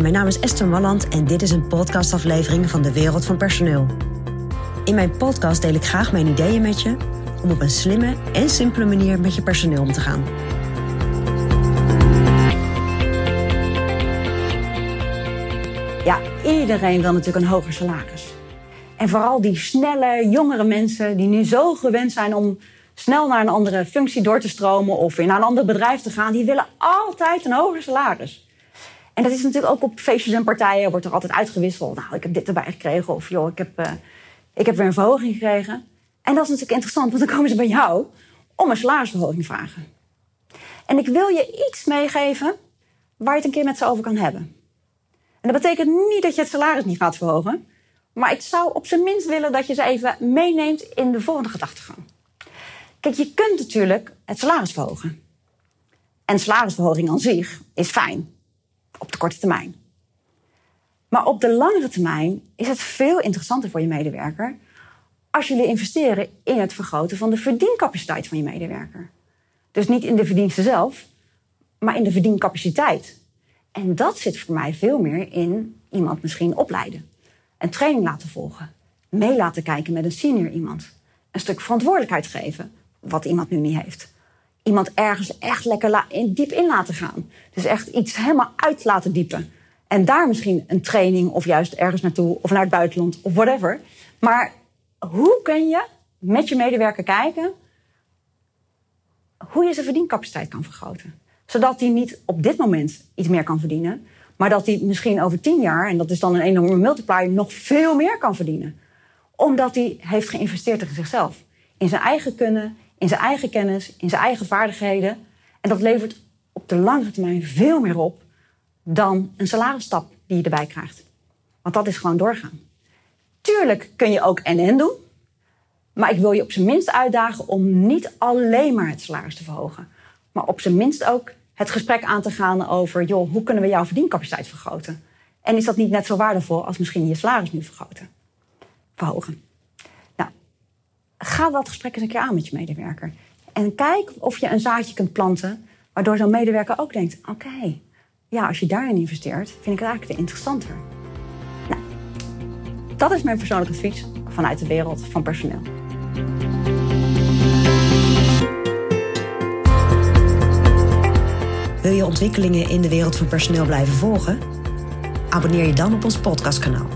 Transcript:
Mijn naam is Esther Malland en dit is een podcastaflevering van de Wereld van Personeel. In mijn podcast deel ik graag mijn ideeën met je om op een slimme en simpele manier met je personeel om te gaan. Ja, iedereen wil natuurlijk een hoger salaris. En vooral die snelle, jongere mensen die nu zo gewend zijn om snel naar een andere functie door te stromen of naar een ander bedrijf te gaan, die willen altijd een hoger salaris. En dat is natuurlijk ook op feestjes en partijen, wordt er altijd uitgewisseld. Nou, ik heb dit erbij gekregen of joh, ik heb, uh, ik heb weer een verhoging gekregen. En dat is natuurlijk interessant, want dan komen ze bij jou om een salarisverhoging vragen. En ik wil je iets meegeven waar je het een keer met ze over kan hebben. En dat betekent niet dat je het salaris niet gaat verhogen. Maar ik zou op zijn minst willen dat je ze even meeneemt in de volgende gedachtegang. Kijk, je kunt natuurlijk het salaris verhogen. En salarisverhoging aan zich is fijn. Op de korte termijn. Maar op de langere termijn is het veel interessanter voor je medewerker als jullie investeren in het vergroten van de verdiencapaciteit van je medewerker. Dus niet in de verdiensten zelf, maar in de verdiencapaciteit. En dat zit voor mij veel meer in iemand misschien opleiden. Een training laten volgen. Mee laten kijken met een senior iemand. Een stuk verantwoordelijkheid geven, wat iemand nu niet heeft. Iemand ergens echt lekker diep in laten gaan. Dus echt iets helemaal uit laten diepen. En daar misschien een training of juist ergens naartoe of naar het buitenland of whatever. Maar hoe kun je met je medewerker kijken hoe je zijn verdiencapaciteit kan vergroten? Zodat hij niet op dit moment iets meer kan verdienen, maar dat hij misschien over tien jaar, en dat is dan een enorme multiplier, nog veel meer kan verdienen. Omdat hij heeft geïnvesteerd in zichzelf. In zijn eigen kunnen, in zijn eigen kennis, in zijn eigen vaardigheden. En dat levert op de langere termijn veel meer op dan een salarisstap die je erbij krijgt. Want dat is gewoon doorgaan. Tuurlijk kun je ook NN doen. Maar ik wil je op zijn minst uitdagen om niet alleen maar het salaris te verhogen. Maar op zijn minst ook het gesprek aan te gaan over, joh, hoe kunnen we jouw verdiencapaciteit vergroten? En is dat niet net zo waardevol als misschien je salaris nu vergroten? Verhogen. Ga dat gesprek eens een keer aan met je medewerker. En kijk of je een zaadje kunt planten, waardoor zo'n medewerker ook denkt, oké, ja, als je daarin investeert, vind ik het eigenlijk te interessanter. Nou, dat is mijn persoonlijke advies vanuit de wereld van personeel. Wil je ontwikkelingen in de wereld van personeel blijven volgen? Abonneer je dan op ons podcastkanaal.